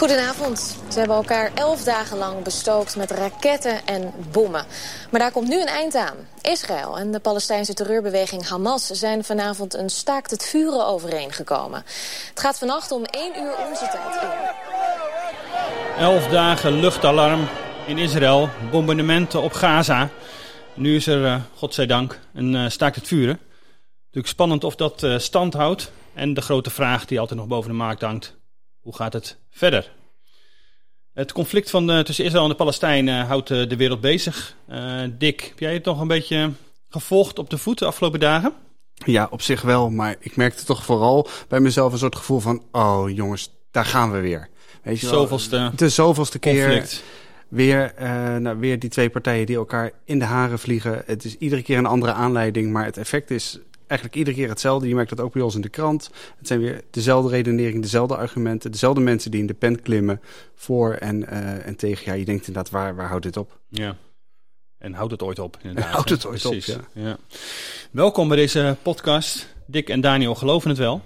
Goedenavond. Ze hebben elkaar elf dagen lang bestookt met raketten en bommen. Maar daar komt nu een eind aan. Israël en de Palestijnse terreurbeweging Hamas zijn vanavond een staakt het vuren overeengekomen. Het gaat vannacht om één uur onze tijd in. Elf dagen luchtalarm in Israël, bombardementen op Gaza. Nu is er, uh, godzijdank, een uh, staakt het vuren. Natuurlijk spannend of dat uh, stand houdt. En de grote vraag die altijd nog boven de markt hangt. Hoe gaat het verder? Het conflict van de, tussen Israël en de Palestijnen houdt de wereld bezig. Dick, heb jij het nog een beetje gevolgd op de voet de afgelopen dagen? Ja, op zich wel. Maar ik merkte toch vooral bij mezelf een soort gevoel van... oh jongens, daar gaan we weer. Weet je wel, de zoveelste keer conflict. weer, uh, nou, weer die twee partijen die elkaar in de haren vliegen. Het is iedere keer een andere aanleiding, maar het effect is eigenlijk iedere keer hetzelfde. Je merkt dat ook bij ons in de krant. Het zijn weer dezelfde redenering, dezelfde argumenten. Dezelfde mensen die in de pen klimmen voor en, uh, en tegen. Ja, je denkt inderdaad, waar, waar houdt dit op? Ja. En houdt het ooit op? Inderdaad. houdt het ooit Precies. op, ja. ja. Welkom bij deze podcast. Dick en Daniel geloven het wel.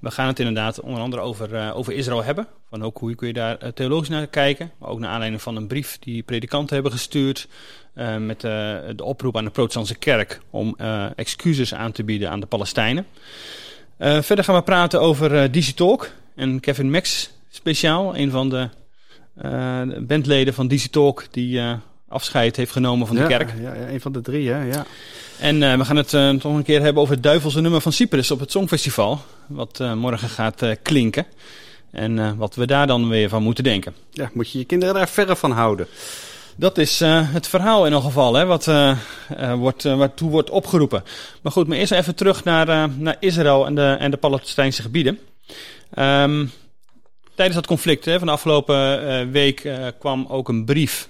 We gaan het inderdaad onder andere over, uh, over Israël hebben. Van ook hoe kun je daar uh, theologisch naar kijken. Maar ook naar aanleiding van een brief die predikanten hebben gestuurd. Uh, met de oproep aan de protestantse kerk om excuses aan te bieden aan de Palestijnen. verder gaan we praten over DC Talk en Kevin Max speciaal. Een van de bandleden van DC Talk die afscheid heeft genomen van de ja, kerk. Ja, ja, een van de drie, hè? ja. En uh, we gaan het uh, toch een keer hebben over het duivelse nummer van Cyprus op het Songfestival. Wat uh, morgen gaat klinken. En wat we daar dan weer van moeten denken. Ja, moet je je kinderen daar verre van houden. Dat is het verhaal in ieder geval, hè, wat wordt, waartoe wordt opgeroepen. Maar goed, maar eerst even terug naar, naar Israël en de, en de Palestijnse gebieden. Um, tijdens dat conflict hè, van de afgelopen week kwam ook een brief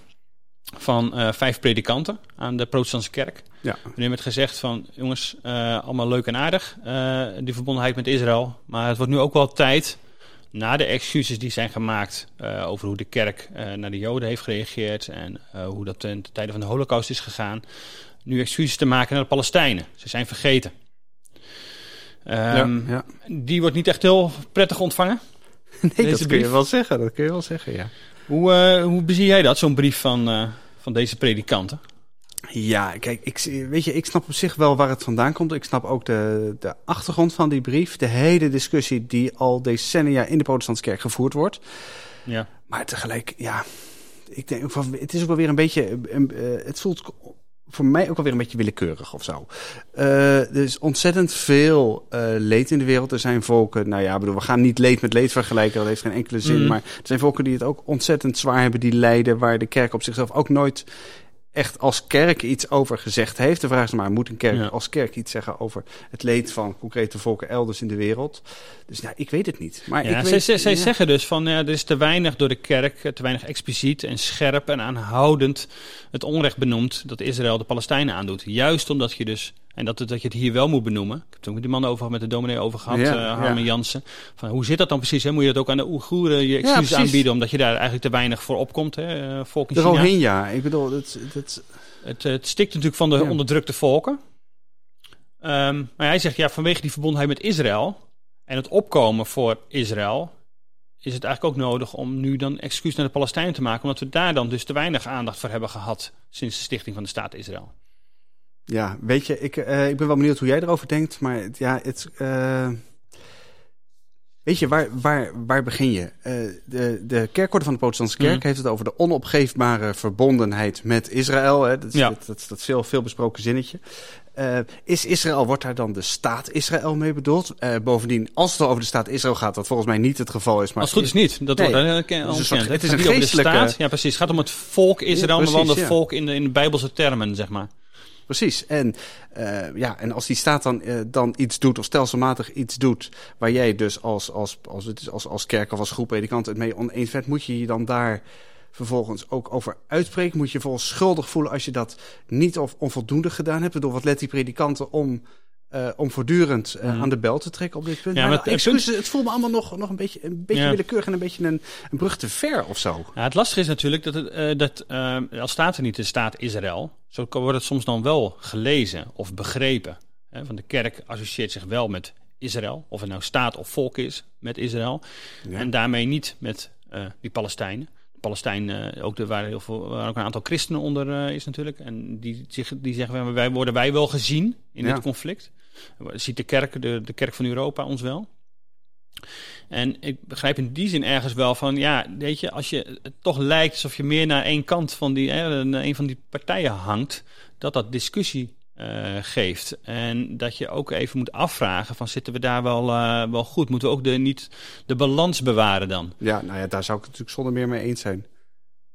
van uh, vijf predikanten aan de protestantse kerk. Ja. Waarin werd gezegd van, jongens, uh, allemaal leuk en aardig, uh, die verbondenheid met Israël. Maar het wordt nu ook wel tijd, na de excuses die zijn gemaakt over hoe de kerk naar de Joden heeft gereageerd en hoe dat in de tijden van de holocaust is gegaan, nu excuses te maken naar de Palestijnen. Ze zijn vergeten. Um, ja, ja. Die wordt niet echt heel prettig ontvangen. Nee, dat kun brief. je wel zeggen. Dat kun je wel zeggen, ja. Hoe, uh, hoe bezie jij dat, zo'n brief van, uh, van deze predikanten? Ja, kijk, ik, weet je, ik snap op zich wel waar het vandaan komt. Ik snap ook de, de achtergrond van die brief. De hele discussie die al decennia in de protestantse kerk gevoerd wordt. Ja. Maar tegelijk, ja, ik denk, het is ook wel weer een beetje, uh, het voelt voor mij ook wel weer een beetje willekeurig of zo. Uh, er is ontzettend veel uh, leed in de wereld. Er zijn volken, nou ja, bedoel, we gaan niet leed met leed vergelijken, dat heeft geen enkele zin. Mm. Maar er zijn volken die het ook ontzettend zwaar hebben, die lijden, waar de kerk op zichzelf ook nooit echt als kerk iets over gezegd heeft. De vraag is maar, moet een kerk ja. als kerk iets zeggen over het leed van concrete volken elders in de wereld? Dus ja, ik weet het niet. Maar ja, ik zij, weet, zij, zij ja. zeggen dus van, ja, er is te weinig door de kerk, te weinig expliciet en scherp en aanhoudend het onrecht benoemd dat Israël de Palestijnen aandoet. Juist omdat je dus en dat, dat je het hier wel moet benoemen. Ik heb het ook met die man over, met de dominee over gehad, Ja, uh, Harmen ja. Jansen. Van, hoe zit dat dan precies? Hè? Moet je dat ook aan de Oeigoeren je excuses aanbieden, omdat je daar eigenlijk te weinig voor opkomt, hè? Uh, volk in De China. Rohingya, ik bedoel, dat, dat, Het, het stikt natuurlijk van de Ja. onderdrukte volken. Ehm, maar hij zegt, ja, vanwege die verbondenheid met Israël en het opkomen voor Israël, is het eigenlijk ook nodig om nu dan excuus naar de Palestijnen te maken, omdat we daar dan dus te weinig aandacht voor hebben gehad sinds de stichting van de staat Israël. Ja, weet je, ik, uh, ik ben wel benieuwd hoe jij erover denkt, maar het, ja, het. Uh, weet je, waar, waar, waar begin je? Uh, de, de kerkorde van de Protestantse Kerk Mhm. heeft het over de onopgeefbare verbondenheid met Israël. Hè? Dat is Ja. dat, dat, dat veel, veel besproken zinnetje. Is Israël, wordt daar dan de staat Israël mee bedoeld? Bovendien, als het over de staat Israël gaat, wat volgens mij niet het geval is. Maar Als het goed is niet. Dat Nee. wordt uh, Het is een Het het is een geestelijke- staat. Ja, precies. Het gaat om het volk Israël, maar Ja, precies, de ja. volk in de, in de Bijbelse termen, zeg maar. Precies. En, uh, ja, en als die staat dan, uh, dan iets doet, of stelselmatig iets doet, waar jij dus als, als, als, als, als, als kerk of als groep predikanten het mee oneens bent, moet je je dan daar vervolgens ook over uitspreken? Moet je je volgens schuldig voelen als je dat niet of onvoldoende gedaan hebt? Bedoel, wat let die predikanten om eh, om voortdurend eh, Mhm. aan de bel te trekken op dit punt. Ja, maar maar het excuses, het voelt me allemaal nog, nog een beetje, een beetje Ja. willekeurig en een beetje een, een brug te ver of zo. Ja, het lastige is natuurlijk dat, het, eh, dat als staat er niet de staat Israël, zo wordt het soms dan wel gelezen of begrepen. Hè, van de kerk associeert zich wel met Israël, of het nou staat of volk is met Israël. Ja. En daarmee niet met die Palestijnen. De Palestijnen, eh, ook er waren heel veel, waren ook een aantal christenen onder is natuurlijk. En die, die zeggen, wij worden wij wel gezien in Ja. dit conflict. Ziet de kerk, de, de kerk van Europa ons wel? En ik begrijp in die zin ergens wel van, ja, weet je, als je het toch lijkt alsof je meer naar één kant van die, hè, een van die partijen hangt, dat dat discussie eh, geeft. En dat je ook even moet afvragen van, zitten we daar wel, eh, wel goed? Moeten we ook de, niet de balans bewaren dan? Ja, nou ja, daar zou ik het natuurlijk zonder meer mee eens zijn.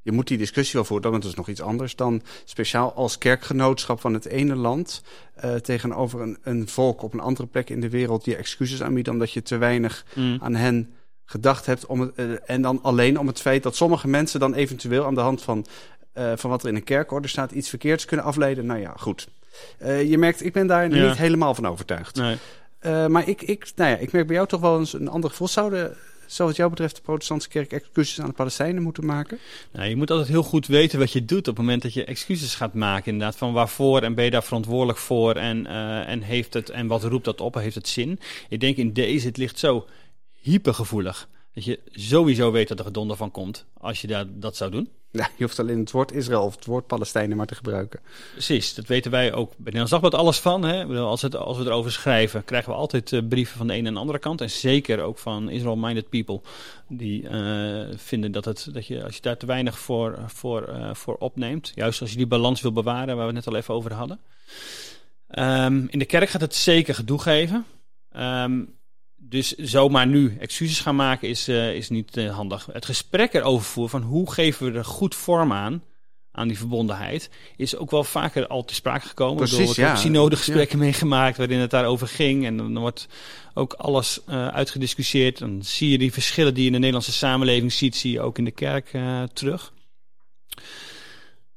Je moet die discussie wel voeren, dan is het nog iets anders dan speciaal als kerkgenootschap van het ene land eh, tegenover een, een volk op een andere plek in de wereld die excuses aanbiedt omdat je te weinig Mm. aan hen gedacht hebt. Om het, eh, en dan alleen om het feit dat sommige mensen dan eventueel aan de hand van, eh, van wat er in een kerkorde staat iets verkeerds kunnen afleiden. Nou ja, goed. Je merkt, ik ben daar Ja. niet helemaal van overtuigd. Nee. Maar ik, ik, nou ja, ik merk bij jou toch wel eens een ander gevoel. Zouden, zou wat jou betreft de protestantse kerk excuses aan de Palestijnen moeten maken? Nou, je moet altijd heel goed weten wat je doet op het moment dat je excuses gaat maken. Inderdaad, van waarvoor en ben je daar verantwoordelijk voor en, eh, en, heeft het, en wat roept dat op en heeft het zin? Ik denk in deze, het ligt zo hypergevoelig. Dat je sowieso weet dat er gedonder van komt als je dat, dat zou doen. Ja, je hoeft alleen het woord Israël of het woord Palestijnen maar te gebruiken. Precies, dat weten wij ook bij Nederlands Dagblad alles van. Hè? Als, het, als we erover schrijven, krijgen we altijd eh, brieven van de ene en de andere kant. En zeker ook van Israel-minded people. Die eh, vinden dat, het, dat je, als je daar te weinig voor, voor, eh, voor opneemt. Juist als je die balans wil bewaren, waar we het net al even over hadden. Ehm, in de kerk gaat het zeker gedoe geven. Ehm, dus zomaar nu excuses gaan maken is, eh, is niet eh, handig. Het gesprek erover voeren van hoe geven we er goed vorm aan, aan die verbondenheid, is ook wel vaker al te sprake gekomen. Precies, Door ja. synodegesprekken meegemaakt waarin het daarover ging. En dan wordt ook alles eh, uitgediscussieerd. Dan zie je die verschillen die je in de Nederlandse samenleving ziet, zie je ook in de kerk terug.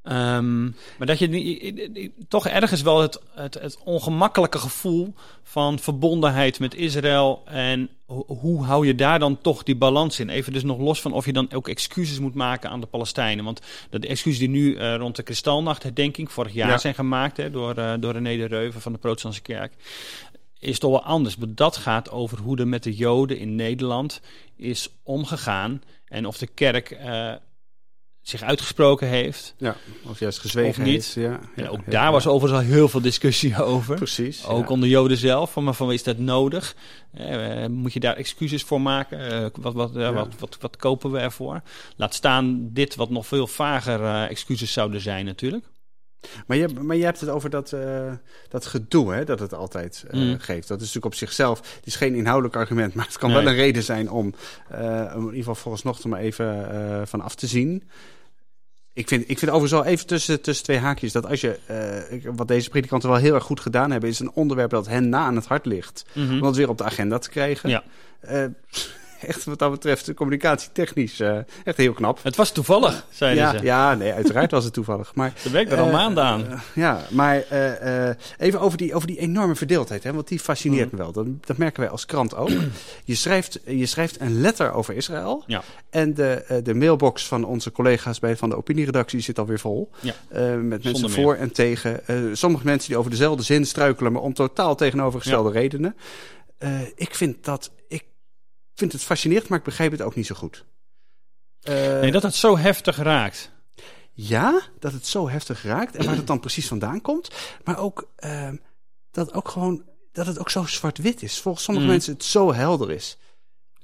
Ehm, maar dat je toch ergens wel het, het, het ongemakkelijke gevoel van verbondenheid met Israël. En ho- hoe hou je daar dan toch die balans in? Even dus nog los van of je dan ook excuses moet maken aan de Palestijnen. Want de de excuses die nu eh, rond de Kristalnacht-herdenking vorig jaar Ja. zijn gemaakt hè, door, eh, door René de Reuven van de Protestantse Kerk. Is toch wel anders. Maar dat gaat over hoe er met de Joden in Nederland is omgegaan. En of de kerk eh, zich uitgesproken heeft. Ja, of juist gezwegen Of niet. heeft. Ja, En ja, ook daar ja. was overigens al heel veel discussie over. Precies. Ook onder Joden zelf, van, maar van is dat nodig? Eh, moet je daar excuses voor maken? Eh, wat, wat, eh, wat, wat, wat kopen we ervoor? Laat staan dit wat nog veel vager eh, excuses zouden zijn natuurlijk. Maar, je, maar je hebt het over dat, eh, dat gedoe hè, dat het altijd eh, Mm. geeft. Dat is natuurlijk op zichzelf, het is geen inhoudelijk argument, maar het kan Nee. wel een reden zijn om, eh, in ieder geval vooralsnog er maar even van af te zien. Ik vind, ik vind overigens wel even tussen, tussen twee haakjes dat als je, wat deze predikanten wel heel erg goed gedaan hebben, is een onderwerp dat hen na aan het hart ligt. Mhm. Om dat weer op de agenda te krijgen. Ja. Echt wat dat betreft, communicatietechnisch, eh echt heel knap. Het was toevallig, zeiden Ja, ze. ja, nee, uiteraard was het toevallig. Maar Ze werkt er al eh, maanden aan. eh, ja, maar even over die, over die enorme verdeeldheid, hè, want die fascineert Mhm. me wel. Dat, dat merken wij als krant ook. je, schrijft, je schrijft een letter over Israël. Ja. En de, de mailbox van onze collega's bij, van de opinieredactie zit alweer vol. Ja. Met mensen voor en tegen. Sommige mensen die over dezelfde zin struikelen, maar om totaal tegenovergestelde redenen. Ik vind dat. Ik vind het fascinerend, maar ik begrijp het ook niet zo goed. Eh, Nee, dat het zo heftig raakt. ja, dat het zo heftig raakt en waar het dan precies vandaan komt. Maar ook ehm, dat, ook gewoon, dat het ook zo zwart-wit is. Volgens sommige Mm. mensen het zo helder is.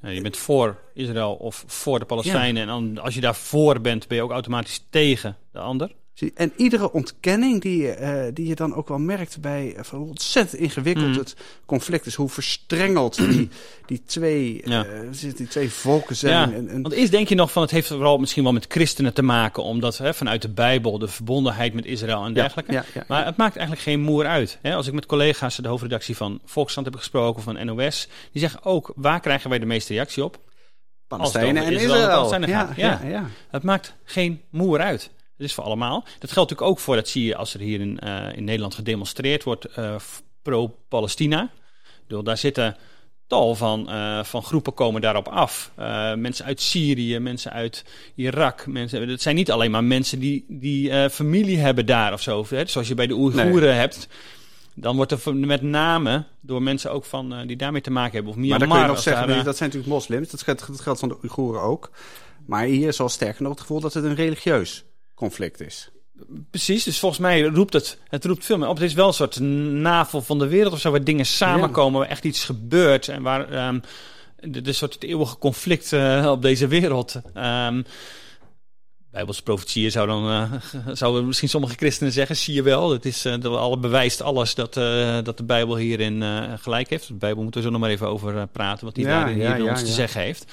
Ja, je bent voor Israël of voor de Palestijnen. En als je daarvoor bent, ben je ook automatisch tegen de ander. En iedere ontkenning die, je, eh, die je dan ook wel merkt bij eh, van hoe ontzettend ingewikkeld Mm. het conflict is. Hoe verstrengeld die, die, twee, Ja. eh, die twee volken zijn. Ja, En, en, Want eerst denk je nog van het heeft vooral misschien wel met christenen te maken, omdat hè, vanuit de Bijbel de verbondenheid met Israël en dergelijke. ja, Maar het maakt eigenlijk geen moer uit. Hè? Als ik met collega's de hoofdredactie van Volkskrant heb gesproken, van NOS, die zeggen ook waar krijgen wij de meeste reactie op? Palestijnen en Israël ja, Ja. ja. Het maakt geen moer uit. Het is voor allemaal. Dat geldt natuurlijk ook voor, dat zie je als er hier in, eh, in Nederland gedemonstreerd wordt, eh, pro-Palestina. Daar zitten tal van, eh, van groepen komen daarop af. Mensen uit Syrië, mensen uit Irak. Mensen, het zijn niet alleen maar mensen die, die familie hebben daar of zo. Hè? Zoals je bij de Oeigoeren hebt. Dan wordt er met name door mensen ook van, die daarmee te maken hebben. Of maar dan kun je nog zeggen, daar, dat zijn natuurlijk moslims. Dat geldt, dat geldt van de Oeigoeren ook. Maar hier is al sterker nog het gevoel dat het een religieus conflict is. Precies, dus volgens mij roept het, het roept veel meer op. Het is wel een soort navel van de wereld of zo, waar dingen samenkomen, waar echt iets gebeurt en waar um, de, soort eeuwige conflict uh, op deze wereld. Um, Bijbelse profetieën zou dan, uh, zouden misschien sommige christenen zeggen, zie je wel, het is, uh, dat alle bewijst alles dat, uh, dat de Bijbel hierin gelijk heeft. De Bijbel moeten we zo nog maar even over praten, wat hij ja, daarin ja, ja, ons te zeggen heeft.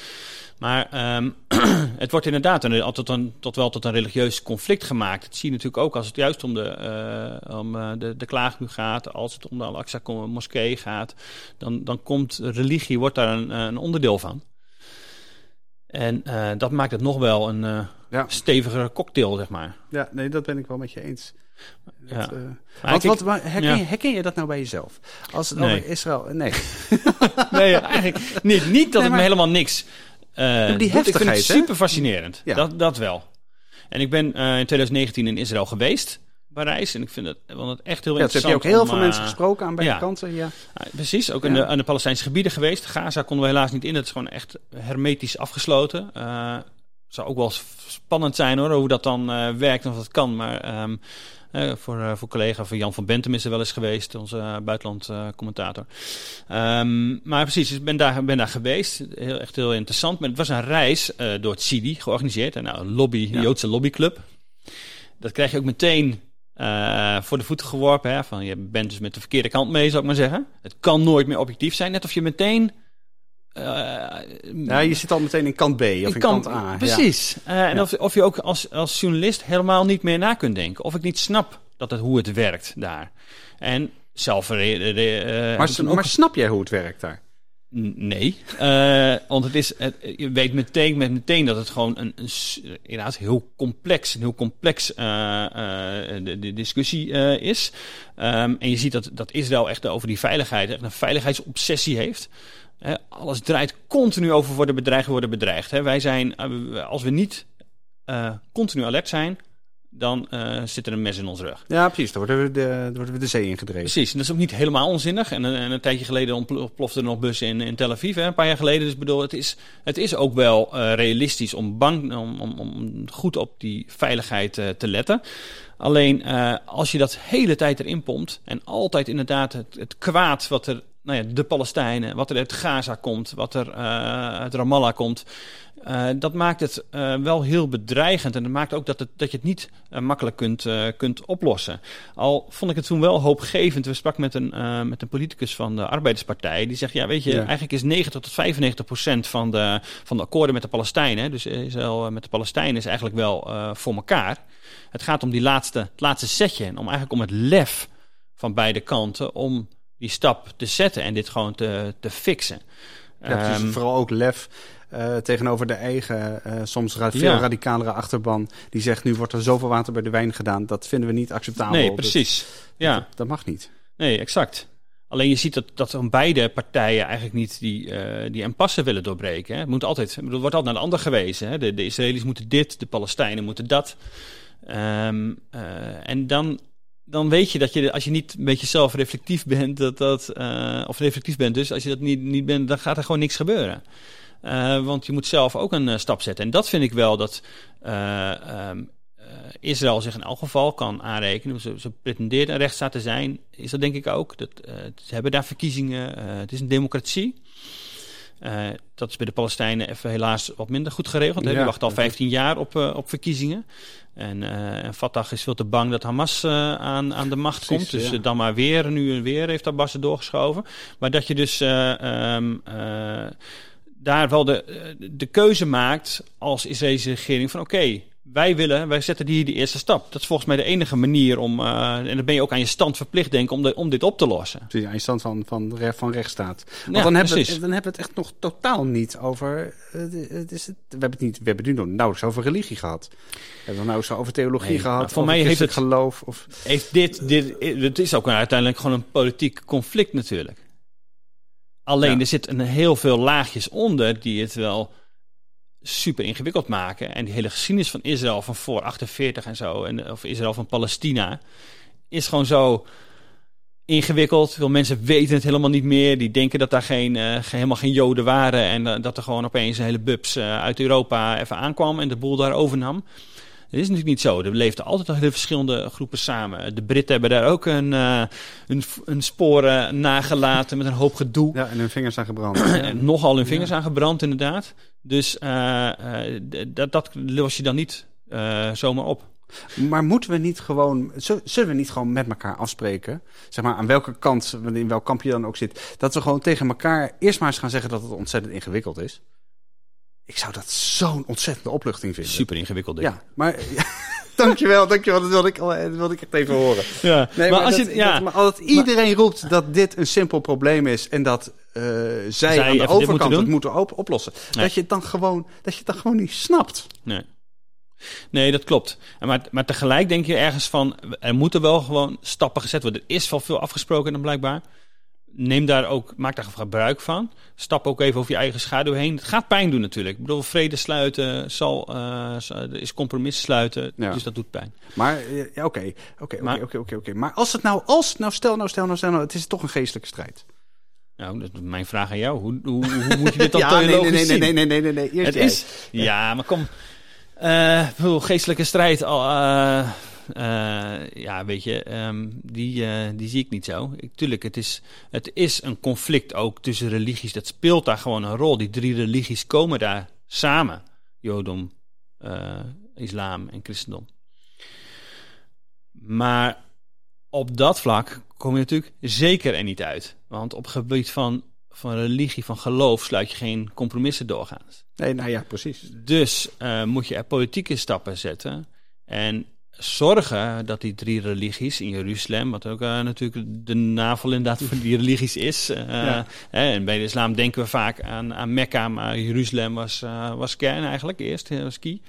Maar um, het wordt inderdaad een, tot, een, tot wel tot een religieus conflict gemaakt. Dat zie je natuurlijk ook als het juist om de, uh, om, de, de klaagmuur gaat, als het om de Al-Aqsa moskee gaat. Dan, dan komt religie, wordt daar een, een onderdeel van. En uh, dat maakt het nog wel een ja. stevigere cocktail, zeg maar. Ja, nee, dat ben ik wel met je eens. Dat, ja. want, wat, herken, ja. je, herken, je, dat nou bij jezelf? Als het nee. Israël... Nee. nee, eigenlijk niet. Niet dat nee, maar, het me helemaal niks uh, die heftigheid, ik vind het super fascinerend. Ja. Dat, dat wel. En ik ben uh, in 2019 in Israël geweest. Parijs. En ik vind het, want het echt heel ja, interessant. heb je ook heel veel mensen gesproken aan beide ja. kanten. Ja. precies, ook in de, aan de Palestijnse gebieden geweest. Gaza konden we helaas niet in. Dat is gewoon echt hermetisch afgesloten. Uh, zou ook wel spannend zijn hoor, hoe dat dan uh, werkt en of dat kan. Maar um, uh, voor, voor collega van Jan van Bentem is er wel eens geweest, onze uh, buitenlandcommentator. Um, maar precies, ik ben daar, ben daar geweest. Heel, echt heel interessant. Maar het was een reis door het CIDI georganiseerd. En nou, een lobby, een Joodse lobbyclub. Dat krijg je ook meteen voor de voeten geworpen. Hè, van je bent dus met de verkeerde kant mee, zou ik maar zeggen. Het kan nooit meer objectief zijn. Net of je meteen uh, ja, je zit al meteen in kant B of in, kant, A. Precies. Ja. Uh, en ja. of, of je ook als, als journalist helemaal niet meer na kunt denken. Of ik niet snap dat het, hoe het werkt daar. En zelf... Maar, maar snap jij hoe het werkt daar? Nee, want het is, het, je weet meteen, met meteen dat het gewoon een, een inderdaad heel complex, heel complex de, de, discussie is. Um, en je ziet dat, dat Israël echt over die veiligheid, echt een veiligheidsobsessie heeft alles draait continu over worden bedreigd, worden bedreigd. wij zijn, eh, als we niet uh, continu alert zijn, dan uh, zit er een mes in ons rug. Ja, precies. Dan worden we de, dan worden we de zee ingedreven. Precies. En dat is ook niet helemaal onzinnig. En, en een tijdje geleden ontplofte er nog bussen in, in Tel Aviv, hè, een paar jaar geleden. Dus bedoel, het is, het is ook wel uh, realistisch om, bang, om, om, om goed op die veiligheid uh, te letten. Alleen als je dat hele tijd erin pompt en altijd inderdaad het, het kwaad wat er nou ja, de Palestijnen, wat er uit Gaza komt, wat er uh, uit Ramallah komt. Uh, dat maakt het uh, wel heel bedreigend en dat maakt ook dat, het, dat je het niet makkelijk kunt, kunt oplossen. Al vond ik het toen wel hoopgevend. We sprak met een, met een politicus van de Arbeiderspartij. Die zegt, ja weet je, ja. eigenlijk is 90 tot 95 procent van de, van de akkoorden met de Palestijnen, dus Israël met de Palestijnen is eigenlijk wel voor elkaar. Het gaat om die laatste, het laatste setje en om eigenlijk om het lef van beide kanten om die stap te zetten en dit gewoon te, te fixen. Ja, um, vooral ook lef uh, tegenover de eigen, uh, soms ra veel ja. radicalere achterban. Die zegt, nu wordt er zoveel water bij de wijn gedaan. Dat vinden we niet acceptabel. Nee, precies. Dat, ja. Dat, dat, mag niet. Nee, exact. Alleen je ziet dat, dat van beide partijen eigenlijk niet die, uh, die impasse willen doorbreken. Hè. Het, moet altijd, het wordt altijd naar de ander gewezen. Hè. De, de Israëli's moeten dit, de Palestijnen moeten dat. Um, en dan dan weet je dat je, als je niet een beetje zelfreflectief bent, dat dat, uh, of reflectief bent dus, als je dat niet, niet bent, dan gaat er gewoon niks gebeuren. Uh, want je moet zelf ook een uh, stap zetten. En dat vind ik wel dat um, Israël zich in elk geval kan aanrekenen. Ze, ze pretendeert een rechtsstaat te zijn, is dat denk ik ook. Dat, ze hebben daar verkiezingen, het is een democratie. Uh, dat is bij de Palestijnen even helaas wat minder goed geregeld. Ja, Die wachten al 15 jaar op, uh, op verkiezingen. En, uh, en Fatah is veel te bang dat Hamas aan, aan de macht Precies, komt. Dus ja. dan maar weer, nu en weer heeft Abbas er doorgeschoven. Maar dat je dus um, daar wel de, de keuze maakt als Israëlische regering van oké, okay, wij willen, wij zetten hier die eerste stap. Dat is volgens mij de enige manier om, uh, en dan ben je ook aan je stand verplicht, denk ik, om, de, om dit op te lossen. Precies, aan je stand van, van, van rechtsstaat. Want dan, hebben we, dan hebben we het echt nog totaal niet over, uh, het is het, we, hebben het niet, we hebben het nu nauwelijks over religie gehad. We hebben het nou over theologie nee, gehad, voor mij heeft het geloof. Of... Heeft dit, dit, het is ook uiteindelijk gewoon een politiek conflict natuurlijk. Alleen ja. er zitten heel veel laagjes onder die het wel super ingewikkeld maken. En die hele geschiedenis van Israël van voor 48 en zo, en, of Israël van Palestina, is gewoon zo ingewikkeld. Veel mensen weten het helemaal niet meer. Die denken dat daar geen, uh, helemaal geen Joden waren. En uh, dat er gewoon opeens een hele bubs uh, uit Europa even aankwam en de boel daar overnam. Dat is natuurlijk niet zo. Er leefden altijd al hele verschillende groepen samen. De Britten hebben daar ook een, een, een sporen nagelaten met een hoop gedoe. Ja, en hun vingers aan gebrand. en nogal hun vingers ja. aan gebrand, inderdaad. Dus uh, uh, dat, dat los je dan niet zomaar op. Maar moeten we niet gewoon, zullen we niet gewoon met elkaar afspreken? Zeg maar aan welke kant, in welk kamp je dan ook zit. Dat we gewoon tegen elkaar eerst maar eens gaan zeggen dat het ontzettend ingewikkeld is. Ik zou dat zo'n ontzettende opluchting vinden. Super ingewikkeld, denk Ja, maar... Ja, dankjewel, dankjewel. Dat wilde ik, dat wilde ik echt even horen. Ja, nee, maar, als dat, je, ja. dat, maar als iedereen roept dat dit een simpel probleem is... en dat uh, zij, zij, aan de overkant moeten het moeten op, oplossen... Nee. Dat, je het dan gewoon, dat je het dan gewoon niet snapt. Nee. Nee, dat klopt. Maar, maar tegelijk denk je ergens van... er moeten wel gewoon stappen gezet worden. Er is wel veel afgesproken dan blijkbaar neem daar ook, maak daar gebruik van. Stap ook even over je eigen schaduw heen. Het gaat pijn doen natuurlijk. Ik bedoel, vrede sluiten zal, is compromis sluiten. Dus dat doet pijn. Maar oké, oké, oké, oké, oké. Maar als het nou, als nou, stel nou, stel nou, stel nou, het is toch een geestelijke strijd. Nou, dat is mijn vraag aan jou. Hoe, hoe, hoe moet je dit dan ja, nee, nee, nee. Nee, nee, nee, nee, nee. Eerst het is. Ja, maar kom. Uh, geestelijke strijd. Uh, ja, weet je, um, die, uh, die zie ik niet zo. Ik, tuurlijk, het is, het is een conflict ook tussen religies. Dat speelt daar gewoon een rol. Die drie religies komen daar samen: Jodom, uh, islam en christendom. Maar op dat vlak kom je natuurlijk zeker er niet uit. Want op het gebied van, van religie, van geloof, sluit je geen compromissen doorgaans. Nee, nou ja, precies. Dus moet je er politieke stappen zetten. En zorgen dat die drie religies in Jeruzalem, wat ook uh, natuurlijk de navel inderdaad voor die religies is. Uh, ja. hè, en bij de islam denken we vaak aan, aan Mekka, maar Jeruzalem was, uh, was kern eigenlijk eerst, was key.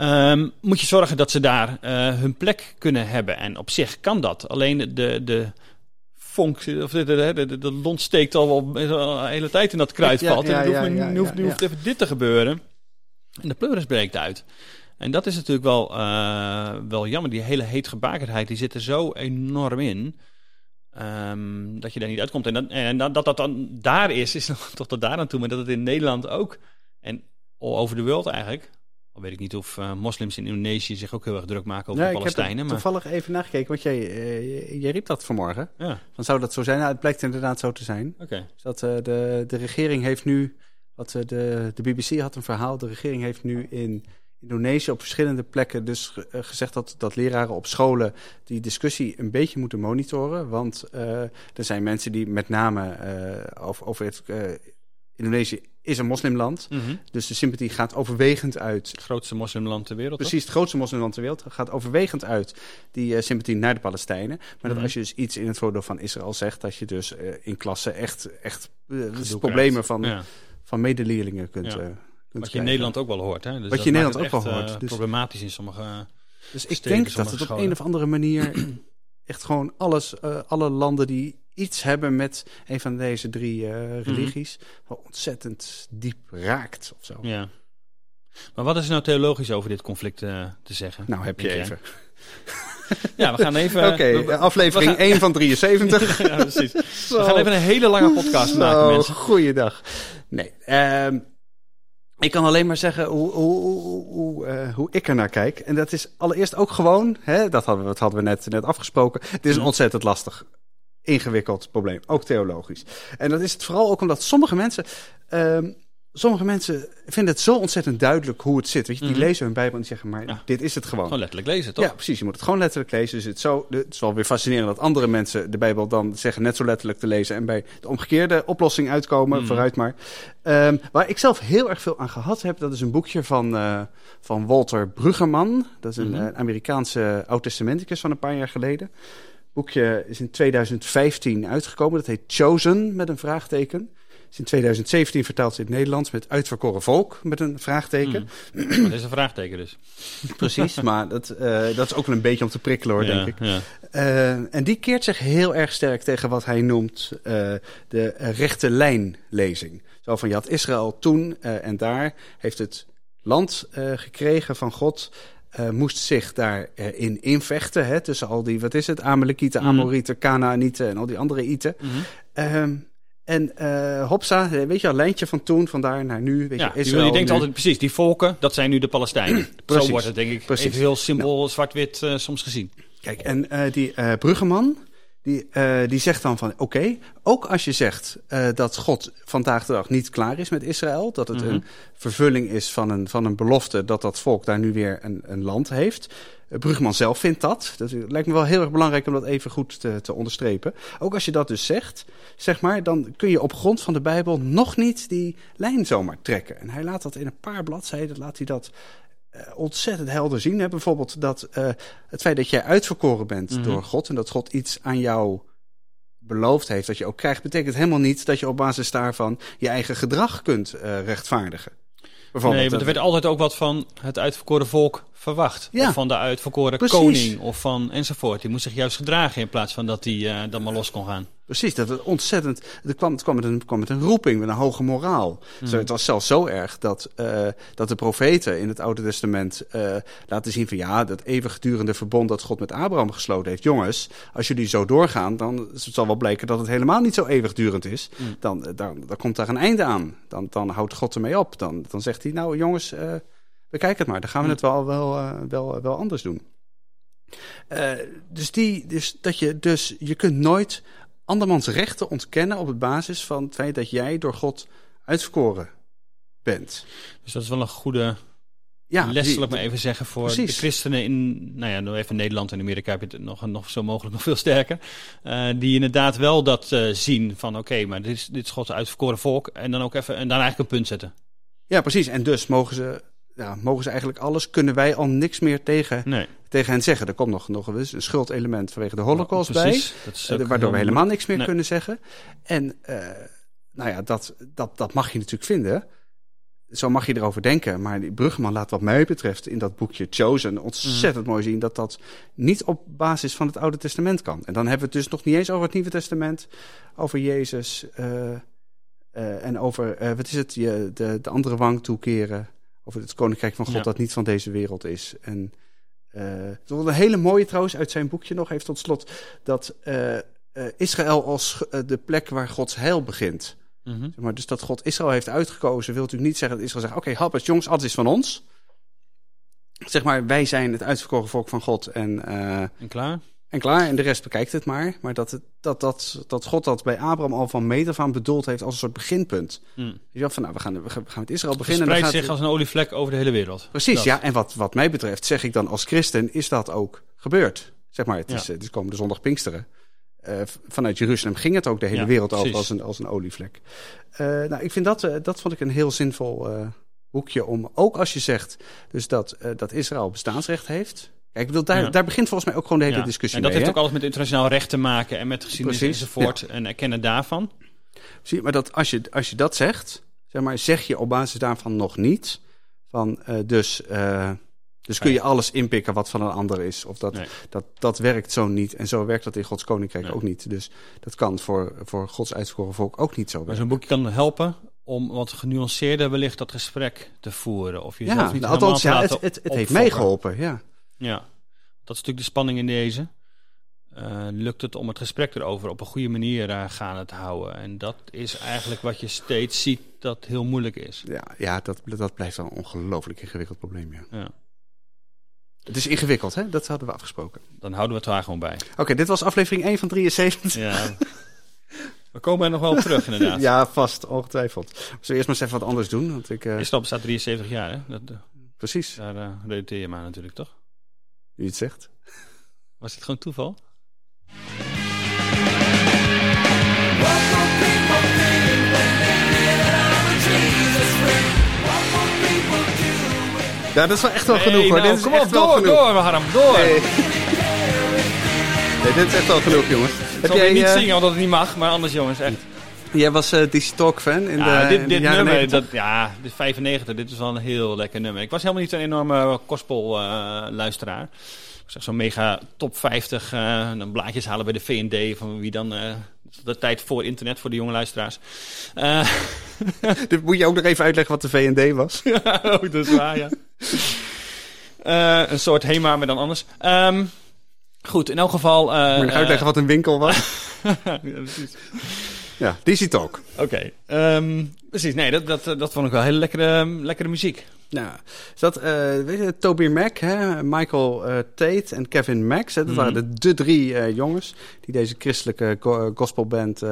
Um, moet je zorgen dat ze daar hun plek kunnen hebben. En op zich kan dat. Alleen de, de vonk, of de, de, de, de lont steekt al wel een hele tijd in dat kruidvat. Ja, ja, ja, en nu hoeft, nu hoeft even dit te gebeuren. En de pleuris breekt uit. En dat is natuurlijk wel, uh, wel jammer. Die hele heetgebakerdheid die zit er zo enorm in. Um, dat je daar niet uitkomt. En, dat, en dat, dat dat dan daar is, is nog tot daar aan toe. Maar dat het in Nederland ook. En all over de wereld eigenlijk. Al weet ik niet of uh, moslims in Indonesië zich ook heel erg druk maken over de Palestijnen. Ik heb maar... toevallig even nagekeken, want jij, uh, jij riep dat vanmorgen. Ja. Dan zou dat zo zijn? Nou, het blijkt inderdaad zo te zijn. Oké. Okay. Dus dat uh, de, de regering heeft nu, wat de, de BBC had een verhaal, de regering heeft nu in Indonesië op verschillende plekken dus uh, gezegd dat, dat leraren op scholen die discussie een beetje moeten monitoren. Want uh, er zijn mensen die met name uh, over, over het. Indonesië is een moslimland. Mm -hmm. Dus de sympathie gaat overwegend uit. Het grootste moslimland ter wereld. Precies, toch? het grootste moslimland ter wereld. Gaat overwegend uit die sympathie naar de Palestijnen. Maar mm -hmm. dat als je dus iets in het voordeel van Israël zegt, dat je dus in klassen echt, echt problemen van, ja. van medeleerlingen kunt. Ja. Wat je in Nederland ook wel hoort. Hè? Dus Wat je in Nederland ook wel hoort. Uh, dus, problematisch in sommige. Dus ik denk dat het op een of andere manier echt gewoon alles, uh, alle landen die iets hebben met een van deze drie uh, religies, mm -hmm. wel ontzettend diep raakt of zo. Ja. Maar wat is nou theologisch over dit conflict uh, te zeggen? Nou, heb je even. Ja, we gaan even... Oké, okay, aflevering gaan... 1 van 73. ja, precies. Zo. We gaan even een hele lange podcast maken, mensen. Goeiedag. Nee, um, ik kan alleen maar zeggen hoe, hoe, hoe, uh, hoe ik er naar kijk. En dat is allereerst ook gewoon, hè, dat, hadden we, dat hadden we net, net afgesproken. Het is een ontzettend lastig, ingewikkeld probleem, ook theologisch. En dat is het vooral ook omdat sommige mensen. Um, sommige mensen vinden het zo ontzettend duidelijk hoe het zit. Weet je, die Mhm. lezen hun Bijbel en die zeggen, maar Ja. dit is het gewoon. Gewoon letterlijk lezen, toch? Ja, precies. Je moet het gewoon letterlijk lezen. Dus het, is zo, het is wel weer fascinerend dat andere mensen de Bijbel dan zeggen net zo letterlijk te lezen en bij de omgekeerde oplossing uitkomen. Mhm. Vooruit maar. Ehm, waar ik zelf heel erg veel aan gehad heb, dat is een boekje van, eh, van Walter Bruggeman. Dat is een Mhm. eh, Amerikaanse oud-testamenticus van een paar jaar geleden. Het boekje is in 2015 uitgekomen. Dat heet Chosen met een vraagteken. Is in 2017 vertaald in het Nederlands met Uitverkoren Volk met een vraagteken. Mm. Dat is een vraagteken dus. Precies, maar dat, eh, dat is ook wel een beetje om te prikkelen hoor, ja, denk ik. Ja. Eh, en die keert zich heel erg sterk tegen wat hij noemt eh, de rechte lijnlezing. Zo van, je had Israël toen en daar heeft het land gekregen van God... moest zich daarin in invechten, hè, tussen al die, wat is het, Amalekieten, Mhm. Amorieten, Canaanieten en al die andere Ieten. Mhm. Ehm, en eh Hopsa, weet je al, lijntje van toen, vandaar naar nu, weet Ja, je, die, Israël je denkt nu. altijd precies, die volken, dat zijn nu de Palestijnen. Zo wordt het denk ik Precies. even heel simpel zwart-wit eh, soms gezien. Kijk, en eh, die Bruggeman, die, eh, die zegt dan van... oké, ook als je zegt eh, dat God vandaag de dag niet klaar is met Israël... dat het Mhm. een vervulling is van een, van een belofte... dat dat volk daar nu weer een, een land heeft... Eh, Bruggeman zelf vindt dat. Dat lijkt me wel heel erg belangrijk om dat even goed te, te onderstrepen. Ook als je dat dus zegt, zeg maar, dan kun je op grond van de Bijbel nog niet die lijn zomaar trekken. En hij laat dat in een paar bladzijden, laat hij dat ontzettend helder zien. Hè? Bijvoorbeeld dat eh, het feit dat jij uitverkoren bent Mhm. door God en dat God iets aan jou beloofd heeft dat je ook krijgt, betekent helemaal niet dat je op basis daarvan je eigen gedrag kunt eh, rechtvaardigen. Nee, want er werd altijd ook wat van het uitverkoren volk verwacht. Ja. Of van de uitverkoren Precies. koning of van enzovoort. Die moest zich juist gedragen in plaats van dat hij eh, dan maar los kon gaan. Precies, dat het ontzettend. Het kwam, het kwam, met, een, kwam met een roeping, met een hoge moraal. Zo, het was zelfs zo erg dat, eh, dat de profeten in het Oude Testament eh, laten zien van ja, dat eeuwigdurende verbond dat God met Abraham gesloten heeft. Jongens, als jullie zo doorgaan, dan zal wel blijken dat het helemaal niet zo eeuwigdurend is. Mm. Dan, eh, dan, dan komt daar een einde aan. Dan, dan houdt God ermee op. Dan, dan zegt hij, nou jongens, eh, bekijk het maar. Dan gaan we Mm. het wel, wel, wel, wel anders doen. Dus, die, dus dat je, dus je kunt nooit andermans rechten ontkennen op het basis van het feit dat jij door God uitverkoren bent. Dus dat is wel een goede Ja, les, die- zal ik maar even zeggen, voor Precies. de christenen in, nou ja, nou even Nederland en Amerika heb je het nog, nog zo mogelijk nog veel sterker. eh, die inderdaad wel dat eh, zien van oké, maar dit is, dit is Gods uitverkoren volk. En dan ook even, en dan eigenlijk een punt zetten. Ja, precies. En dus mogen ze, ja, mogen ze eigenlijk alles, kunnen wij al niks meer tegen, Nee, tegen hen zeggen. Er komt nog, nog eens een schuldelement vanwege de holocaust bij. precies. Is Eh, waardoor we helemaal niks meer Nee. kunnen zeggen. En eh, nou ja, dat, dat, dat mag je natuurlijk vinden. Zo mag je erover denken. Maar die Bruggeman laat wat mij betreft in dat boekje Chosen ontzettend mooi zien... dat dat niet op basis van het Oude Testament kan. En dan hebben we het dus nog niet eens over het Nieuwe Testament. Over Jezus eh, en over, wat is het, je, de, de andere wang toekeren. Over het Koninkrijk van God Ja. dat niet van deze wereld is. En eh, het was een hele mooie trouwens uit zijn boekje nog even tot slot... dat eh, eh, Israël als de plek waar Gods heil begint. Mhm. Zeg maar, dus dat God Israël heeft uitgekozen, wil natuurlijk niet zeggen dat Israël zegt: Oké, happers, jongens, alles is van ons. Zeg maar, wij zijn het uitverkoren volk van God en, eh, En klaar? En klaar. En de rest bekijkt het maar. Maar dat, het, dat, dat, dat God dat bij Abraham al van meet af aan bedoeld heeft als een soort beginpunt. Hm. Je van, nou, we gaan, we gaan met Israël beginnen. Dan gaat- zich als een olievlek over de hele wereld. Precies, Dat. ja. En wat, wat mij betreft, zeg ik dan als christen, is dat ook gebeurd. Zeg maar, het is, het is komende zondag Pinksteren. Eh, vanuit Jeruzalem ging het ook de hele Ja, wereld over als een, als een olievlek. Eh, nou, ik vind dat, eh, dat vond ik een heel zinvol eh, boekje om, ook als je zegt dus dat, eh, dat Israël bestaansrecht heeft. Kijk, ik bedoel, daar, Ja. daar begint volgens mij ook gewoon de hele Ja. discussie En dat mee. heeft hè? ook alles met internationaal recht te maken en met geschiedenis Precies, enzovoort. En erkennen daarvan. Zie, je, maar dat als, je, als je dat zegt, zeg, maar, zeg je op basis daarvan nog niet van eh, dus, eh, dus kun je alles inpikken wat van een ander is. Of dat, Nee. dat, dat werkt zo niet. En zo werkt dat in Gods Koninkrijk Nee. ook niet. Dus dat kan voor, voor Gods uitverkoren volk ook niet zo Maar zo'n boekje kan helpen om wat genuanceerder wellicht dat gesprek te voeren. Of jezelf Ja, niet althans, ja, het, het, het heeft mij geholpen. Ja. Ja, dat is natuurlijk de spanning in deze. Eh, lukt het om het gesprek erover op een goede manier eh, gaande te houden? En dat is eigenlijk wat je steeds ziet dat heel moeilijk is. Ja, ja dat, dat blijft wel een ongelooflijk ingewikkeld probleem. Ja. Ja. Het is ingewikkeld, hè? Dat hadden we afgesproken. Dan houden we het daar gewoon bij. Oké, dit was aflevering 1 van 73. Ja, We komen er nog wel op terug, inderdaad. Ja, vast, ongetwijfeld. Zullen we eerst maar eens even wat anders doen? Want ik, Israël bestaat 73 jaar, hè? Dat, precies, daar uh, relateer je maar natuurlijk, toch? Wie het zegt. Was dit gewoon toeval? Ja, dat is wel echt wel genoeg Hey, hoor. nou, dit kom op, door, genoeg. door, Harm, door. Nee. Nee, dit is echt wel genoeg, jongens. Ik zal weer niet eh, zingen omdat het niet mag, maar anders jongens, echt. Jij was eh DC Talk fan in Ja, de, dit, de dit nummer, 90? dat, ja, dit 95, dit is wel een heel lekker nummer. Ik was helemaal niet zo'n enorme gospel eh, luisteraar. Ik zeg zo'n mega top 50, eh, dan blaadjes halen bij de V&D van wie dan... eh, de tijd voor internet, voor de jonge luisteraars. Eh, Dit moet je ook nog even uitleggen wat de V&D was. ja, oh, dat is waar, ja. Eh, een soort HEMA, maar dan anders. Ehm, goed, in elk geval... eh, Moet je nog uitleggen wat een winkel was? ja, precies. Ja, DC Talk. Oké, ehm, precies. Nee, dat, dat, dat vond ik wel hele lekkere, lekkere muziek. Nou, is dat, eh, weet je, Toby Mac, hè, Michael eh, Tate en Kevin Max. Hè, dat Mhm. waren de, de drie eh, jongens die deze christelijke go- gospelband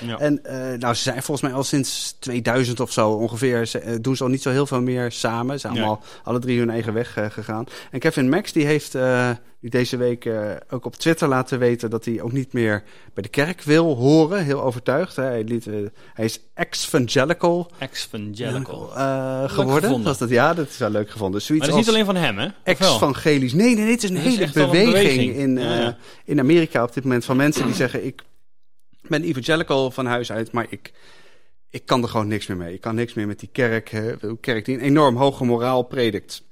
Ja. En eh, nou, ze zijn volgens mij al sinds 2000 of zo ongeveer, ze, eh, doen ze al niet zo heel veel meer samen. Ze zijn allemaal alle drie hun eigen weg eh, gegaan. En Kevin Max die heeft die deze week ook op Twitter laten weten dat hij ook niet meer bij de kerk wil horen. Heel overtuigd. Hè. Hij, liet, hij is ex-evangelical Ex-evangelical. geworden. Was dat, ja, dat is wel leuk gevonden. Maar dat is niet alleen van hem, hè? Ex-evangelisch. Nee, nee, nee, het is een is hele een beweging. In, ja. in Amerika op dit moment van mensen die zeggen: Ik ben evangelical van huis uit, maar ik, ik kan er gewoon niks meer mee. Ik kan niks meer met die kerk. Een kerk die een enorm hoge moraal predikt.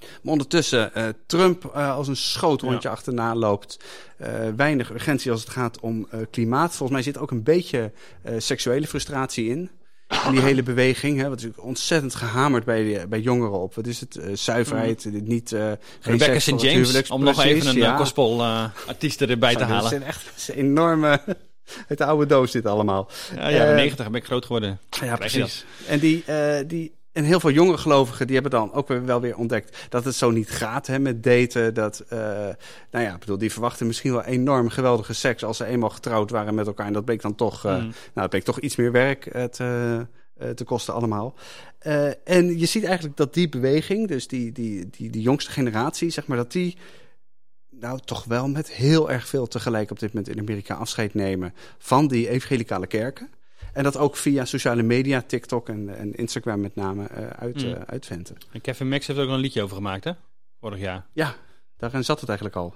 Maar ondertussen eh, Trump eh, als een schootrondje achterna loopt. Eh, weinig urgentie als het gaat om klimaat. Volgens mij zit ook een beetje seksuele frustratie in. In die hele beweging. Hè, wat is ontzettend gehamerd bij, de- bij jongeren op. Wat is het? Zuiverheid, dit niet. geen Rebecca St. het James, om nog even een ja. gospel artiest erbij te halen. Dat zijn echt enorme. Uit de oude doos dit allemaal. Ja, ja, Eh, 90 ben ik groot geworden. Ja, precies. En, die, eh, die, en heel veel jonge gelovigen die hebben dan ook weer, wel weer ontdekt dat het zo niet gaat hè, met daten. Dat, eh, nou ja, bedoel, die verwachten misschien wel enorm geweldige seks als ze eenmaal getrouwd waren met elkaar. En dat bleek dan toch, eh, Mm. nou, dat bleek toch iets meer werk te, te kosten allemaal. En je ziet eigenlijk dat die beweging, dus die, die, die, die jongste generatie, zeg maar, dat die nou toch wel met heel erg veel tegelijk op dit moment in Amerika afscheid nemen van die evangelicale kerken. En dat ook via sociale media, TikTok en, en Instagram met name, eh, uit, Mm. eh, uitventen. En Kevin Max heeft er ook een liedje over gemaakt, hè? Vorig jaar. Ja, daarin zat het eigenlijk al.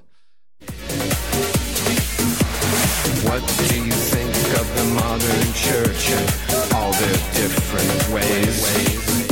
What do you think of the modern church and all their different ways?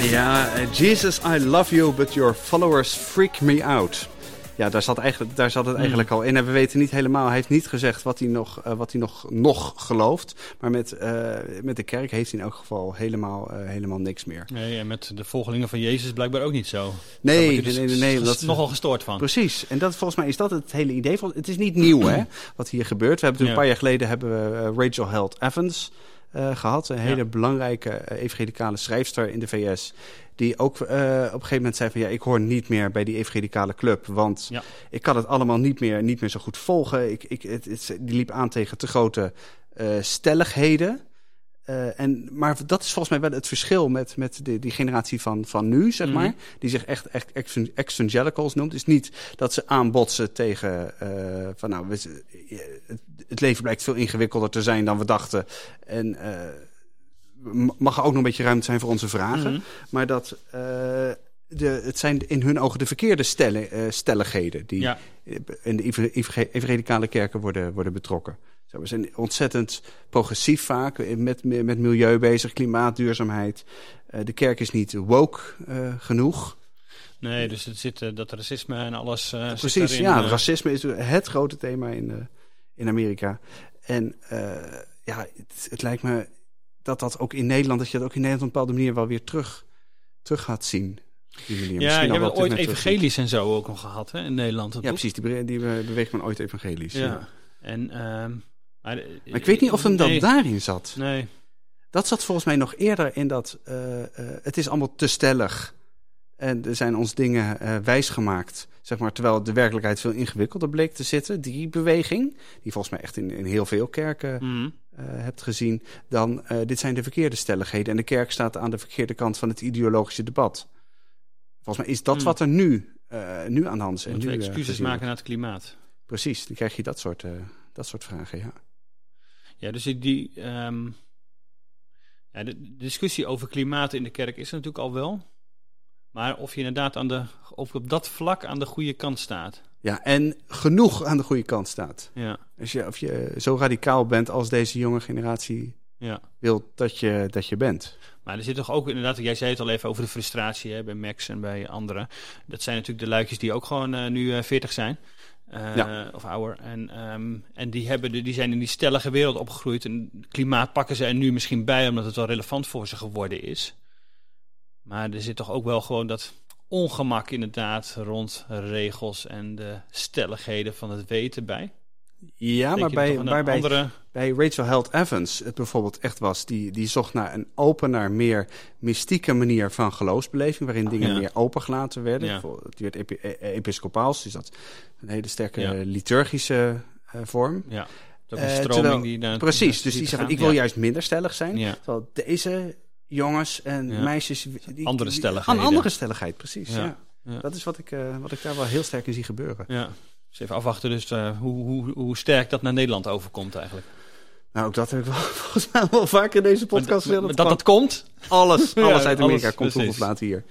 Ja, eh, Jesus, I love you, but your followers freak me out. Ja, daar zat, eigenlijk, daar zat het eigenlijk al in. En we weten niet helemaal, hij heeft niet gezegd wat hij nog, eh, wat hij nog, nog gelooft. Maar met, eh, met de kerk heeft hij in elk geval helemaal, helemaal niks meer. Nee, en met de volgelingen van Jezus blijkbaar ook niet zo. Nee, dus nee, nee, nee, dat- nogal gestoord van. Precies. En dat, volgens mij is dat het hele idee. van Het is niet nieuw, hè, wat hier gebeurt. We hebben Ja. een paar jaar geleden hebben we Rachel Held Evans eh, gehad. Een hele belangrijke eh, evangelicale schrijfster in de VS. Die ook eh, op een gegeven moment zei van... ja, ik hoor niet meer bij die evangelicale club. Want Ja. ik kan het allemaal niet meer, niet meer zo goed volgen. Ik, ik, het, het- die liep aan tegen te grote stelligheden... En, maar dat is volgens mij wel het verschil met, met de, die generatie van, van nu, zeg Mhm. maar. Die zich echt, echt ex- evangelicals noemt. Het is niet dat ze aanbotsen tegen van nou, we, het, leven blijkt veel ingewikkelder te zijn dan we dachten. En eh, mag er ook nog een beetje ruimte zijn voor onze vragen. Mhm. Maar dat eh, de, het zijn in hun ogen de verkeerde stellen, eh, stelligheden die Ja. in de ev- ev- evangelicale kerken worden, worden betrokken. Zo, we zijn ontzettend progressief vaak met, met milieu bezig, klimaat, duurzaamheid. De kerk is niet woke genoeg. Nee, dus het zit, dat racisme en alles Precies, ja. racisme is het grote thema in, eh, in Amerika. En eh, ja, het, het lijkt me dat dat ook in Nederland, dat je dat ook in Nederland op een bepaalde manier wel weer terug, terug gaat zien. Ja, je al hebt ooit evangelisch en zo ook nog gehad hè, in Nederland. Ja, precies. Die, be- die be- beweegt men ooit evangelisch. Ja. Ja. En, ehm, maar, eh, Maar ik weet niet of hem dat nee, daarin zat. Nee, Dat zat volgens mij nog eerder in dat... eh, het is allemaal te stellig. En er zijn ons dingen eh, wijsgemaakt, zeg maar, terwijl de werkelijkheid veel ingewikkelder bleek te zitten. Die beweging, die volgens mij echt in, in heel veel kerken Mhm. eh, hebt gezien, dan eh, dit zijn de verkeerde stelligheden. En de kerk staat aan de verkeerde kant van het ideologische debat. Volgens mij is dat Hmm. wat er nu, nu aan de hand is. En nu, excuses maken naar het klimaat. Precies, dan krijg je dat soort, dat soort vragen, ja. Ja, dus die, die ehm, ja, de, de discussie over klimaat in de kerk is er natuurlijk al wel. Maar of je inderdaad aan de, of op dat vlak aan de goede kant staat. Ja, en genoeg aan de goede kant staat. Ja, Als je, of je zo radicaal bent als deze jonge generatie ja. wil dat je, dat je bent. Maar er zit toch ook inderdaad, jij zei het al even over de frustratie hè, bij Max en bij anderen. Dat zijn natuurlijk de luikjes die ook gewoon eh, nu eh 40 zijn. Eh, Ja. Of ouder. En, ehm, en die, hebben de, die zijn in die stellige wereld opgegroeid. En klimaat pakken ze er nu misschien bij omdat het wel relevant voor ze geworden is. Maar er zit toch ook wel gewoon dat ongemak inderdaad rond regels en de stelligheden van het weten bij. Ja, Denk maar bij, andere... bij Rachel Held Evans het bijvoorbeeld echt was, die, die zocht naar een opener, meer mystieke manier van geloofsbeleving, waarin dingen Ja. meer opengelaten werden. Ja. Die werd epi e- episcopaals, dus dat een hele sterke Ja. liturgische eh, vorm. Ja, dat is Eh, een stroming terwijl- die daar... Precies, dus die zeggen, ik wil juist minder stellig zijn. Terwijl deze jongens en Ja. meisjes... Die, Andere stelligheden. Een andere stelligheid, precies. Ja. Ja. Ja. Dat is wat ik, eh, wat ik daar wel heel sterk in zie gebeuren. Ja, dus even afwachten dus eh, hoe, hoe, hoe sterk dat naar Nederland overkomt eigenlijk. Nou, ook dat heb ik wel, volgens mij wel vaker in deze podcast gezegd. dat, Dat, dat komt. alles, Ja, alles uit Amerika alles, komt vroeg of precies. laat hier.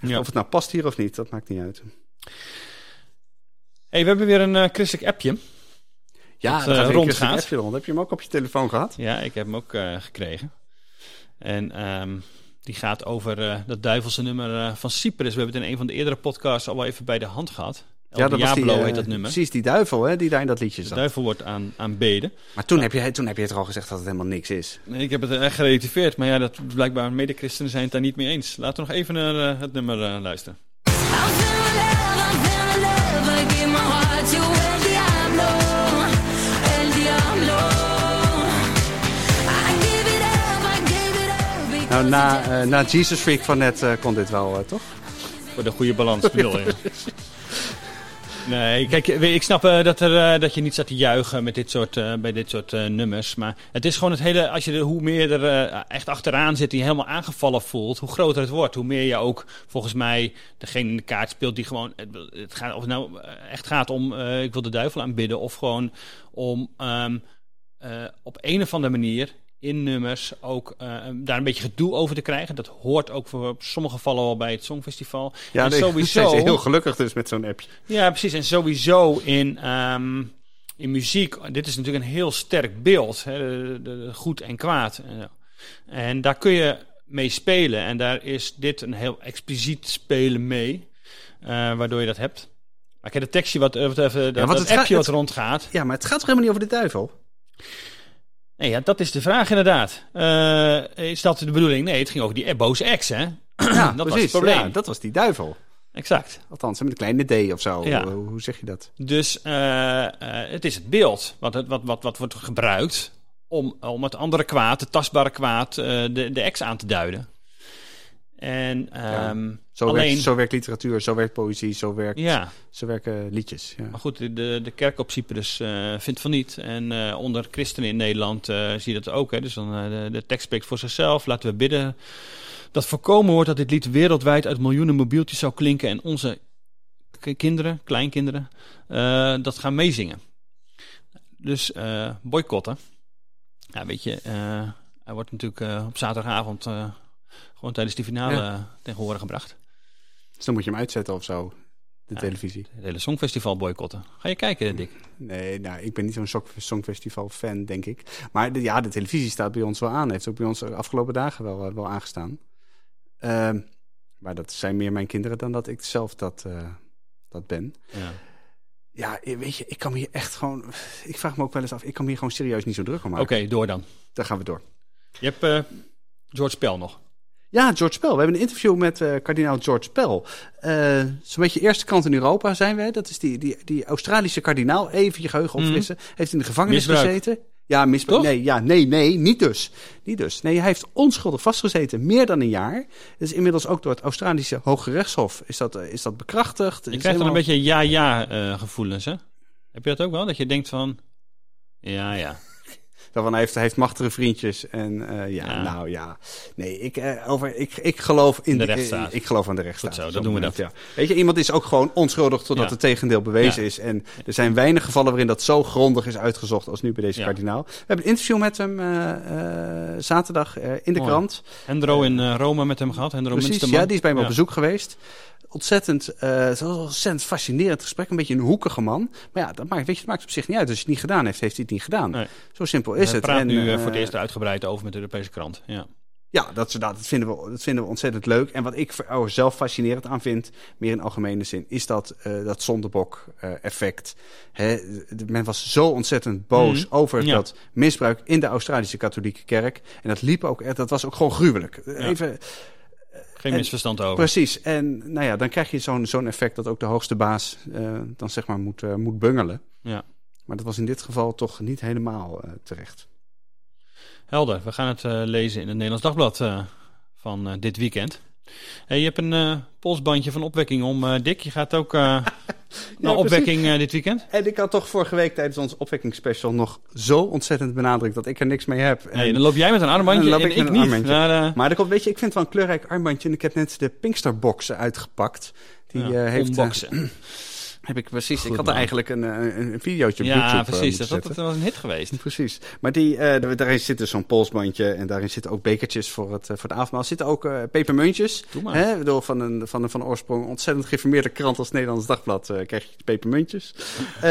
Ja. Of het nou past hier of niet, dat maakt niet uit. Hey, we hebben weer een eh, christelijk appje. Ja, Dat, dat gaat rondgaat. Heb je, rond. heb je hem ook op je telefoon gehad? Ja, ik heb hem ook eh, gekregen. En ehm, die gaat over eh, dat duivelse nummer eh, van Cyprus. We hebben het in een van de eerdere podcasts al wel even bij de hand gehad. El Diablo eh, heet dat nummer. Precies, die duivel hè, die daar in dat liedje De zat. duivel wordt aan, aanbeden. Maar toen heb, je, toen heb je het er al gezegd dat het helemaal niks is. Nee, ik heb het echt gerelativeerd, maar ja, dat blijkbaar medechristenen zijn het daar niet mee eens. Laten we nog even naar het nummer luisteren. I'm feeling love, I'm feeling love. I give my heart to Nou, na, eh, na Jesus Freak van net eh, kon dit wel, eh, toch? Voor de goede balans bedoel je. Nee, kijk, ik snap dat, er, dat je niet staat te juichen met dit soort, bij dit soort nummers. Maar het is gewoon het hele, als je er, hoe meer er echt achteraan zit, die je helemaal aangevallen voelt, hoe groter het wordt. Hoe meer je ook, volgens mij, degene in de kaart speelt die gewoon, het, het gaat, of het nou echt gaat om, ik wil de duivel aanbidden, of gewoon om ehm, eh, op een of andere manier in nummers ook eh, daar een beetje gedoe over te krijgen. Dat hoort ook voor sommige gevallen wel bij het Songfestival. Ja, en nee, sowieso. zijn ze heel gelukkig dus met zo'n appje. Ja, precies. En sowieso in, ehm, in muziek. Dit is natuurlijk een heel sterk beeld. Hè, de, de- de goed en kwaad. En, en daar kun je mee spelen. En daar is dit een heel expliciet spelen mee. eh, waardoor je dat hebt. Maar kijk, het tekstje wat, eh, wat even, dat, gaat- appje wat het- rondgaat. Ja, maar het gaat toch helemaal niet over de duivel? Nee, ja, dat is de vraag inderdaad. Eh, is dat de bedoeling? Nee, het ging over die boze ex, hè? Ja, dat was het probleem. Ja, dat was die duivel. Exact. Althans, met een kleine D of zo. Ja. Hoe, hoe zeg je dat? Dus eh, eh, het is het beeld wat, wat, wat, wat wordt gebruikt om, om het andere kwaad, het tastbare kwaad, de, de ex aan te duiden. En ehm, Zo, alleen, werkt, zo werkt literatuur, zo werkt poëzie, zo, werkt, ja, zo werken liedjes. Ja. maar goed, de, de kerk op Cyprus eh, vindt van niet. En eh, onder christenen in Nederland eh, zie je dat ook. Hè? Dus dan, de, de tekst spreekt voor zichzelf. Laten we bidden dat voorkomen wordt dat dit lied wereldwijd uit miljoenen mobieltjes zou klinken en onze kinderen, kleinkinderen, dat gaan meezingen. Dus boycotten. Ja, weet je, hij wordt natuurlijk op zaterdagavond gewoon tijdens die finale Ja. tegen horen gebracht. Dus dan moet je hem uitzetten of zo, de Ja. televisie. Het hele Songfestival boycotten. Ga je kijken, Dick? Nee, nou, ik ben niet zo'n songfestival-fan, denk ik. Maar de, ja, de televisie staat bij ons wel aan. Heeft ook bij ons de afgelopen dagen wel, eh, wel aangestaan. Ehm, maar dat zijn meer mijn kinderen dan dat ik zelf dat, eh, dat ben. Ja. Ja, weet je, ik kan me hier echt gewoon... Ik vraag me ook wel eens af, ik kan me hier gewoon serieus niet zo druk om Oké, maken. door dan. Daar gaan we door. Je hebt eh, George Pell nog. Ja, George Pell. We hebben een interview met eh, kardinaal George Pell. Eh Zo'n beetje eerste kant in Europa zijn we. Dat is die, die, die Australische kardinaal. Even je geheugen Mhm. opfrissen. Heeft in de gevangenis Misbruik. gezeten. Ja, misbruik. Nee, ja, nee, nee, niet dus. Niet dus. Nee, hij heeft onschuldig vastgezeten, meer dan een jaar. Dus inmiddels ook door het Australische Hoge Rechtshof is dat, eh, is dat bekrachtigd. Je Is krijgt dan een beetje ja-ja eh, gevoelens, hè? Heb je dat ook wel? Dat je denkt van, ja, ja. Daarvan heeft, hij heeft machtige vriendjes. En eh, ja, Ja. nou ja. Nee, ik, eh, over, ik, ik geloof in De rechtsstaat. ik geloof aan de rechtsstaat. Goed zo, zo'n doen we moment, Ja. Weet je, iemand is ook gewoon onschuldig totdat het tegendeel bewezen is. En er zijn weinig gevallen waarin dat zo grondig is uitgezocht als nu bij deze kardinaal. We hebben een interview met hem eh, zaterdag in de Mooi. krant. Hendro in Rome met hem gehad, Hendro Precies, Munsterman. ja, die is bij me op bezoek geweest. Ontzettend, het was een ontzettend fascinerend gesprek. Een beetje een hoekige man. Maar ja, dat maakt, weet je, het maakt op zich niet uit. Als hij het niet gedaan heeft, heeft hij het niet gedaan. Nee. Zo simpel is het. En, nu eh, eh, voor het eerst uitgebreid over met de Europese krant. Ja. Ja, dat, dat, vinden we, dat vinden we ontzettend leuk. En wat ik voor jou zelf fascinerend aan vind, meer in algemene zin, is dat, dat zondebok-effect. men was zo ontzettend boos Mhm. over Ja. dat misbruik in de Australische katholieke kerk. En dat liep ook, echt- dat was ook gewoon gruwelijk. Even, Geen En- misverstand over. Precies. En nou ja, dan krijg je zo'n zo'n effect dat ook de hoogste baas eh, dan zeg maar moet, eh, moet bungelen. Ja. Maar dat was in dit geval toch niet helemaal eh, terecht. Helder, we gaan het lezen in het Nederlands Dagblad van dit weekend. Hey, je hebt een eh, polsbandje van opwekking om, eh, Dick. Je gaat ook eh, naar opwekking dit weekend. En ik had toch vorige week tijdens ons opwekkingsspecial nog zo ontzettend benadrukt dat ik er niks mee heb. En- Nee, dan loop jij met een armbandje Dan loop en ik ik, met een niet. armbandje. Maar, er komt, weet je, ik vind het wel een kleurrijk armbandje. En ik heb net de Pinksterbox uitgepakt. Die ja, heeft, unboxen. heb ik precies. Goed, ik had er eigenlijk een, eh, een, een videootje op ja, YouTube eh, precies. Dat, was een hit geweest. Precies. Maar die, eh, daarin zit dus zo'n polsbandje en daarin zitten ook bekertjes voor het, eh, voor het avondmaal. Er zitten ook pepermuntjes. Doe maar. Hè? Bedoel, van een, van een van oorsprong ontzettend geïnformeerde krant als Nederlands Dagblad krijg je pepermuntjes.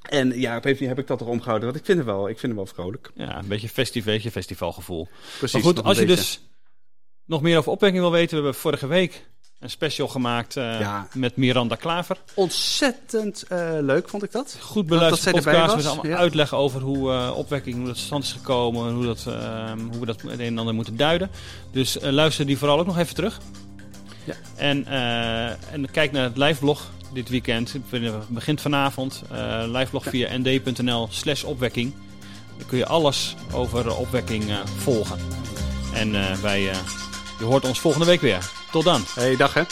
En ja, op een heb ik dat erom gehouden, want ik vind het wel, ik vind het wel vrolijk. Ja, een beetje festivaletje, festivalgevoel. Precies. maar goed, als je beetje. dus nog meer over opwekking wil weten, we hebben vorige week een special gemaakt eh, Ja. met Miranda Klaver. Ontzettend eh, leuk vond ik dat. Goed Dat beluisterd zij erbij podcast was, met allemaal ja. uitleg over hoe eh, opwekking, hoe dat tot stand is gekomen en hoe, dat, eh, hoe we dat het een en ander moeten duiden. Dus luister die vooral ook nog even terug. Ja. En, eh, en kijk naar het liveblog dit weekend. Het begint vanavond. eh liveblog via nd.nl slash opwekking. Dan kun je alles over opwekking eh, volgen. En eh, wij, eh, je hoort ons volgende week weer. Tot dan. Hey, dag hè.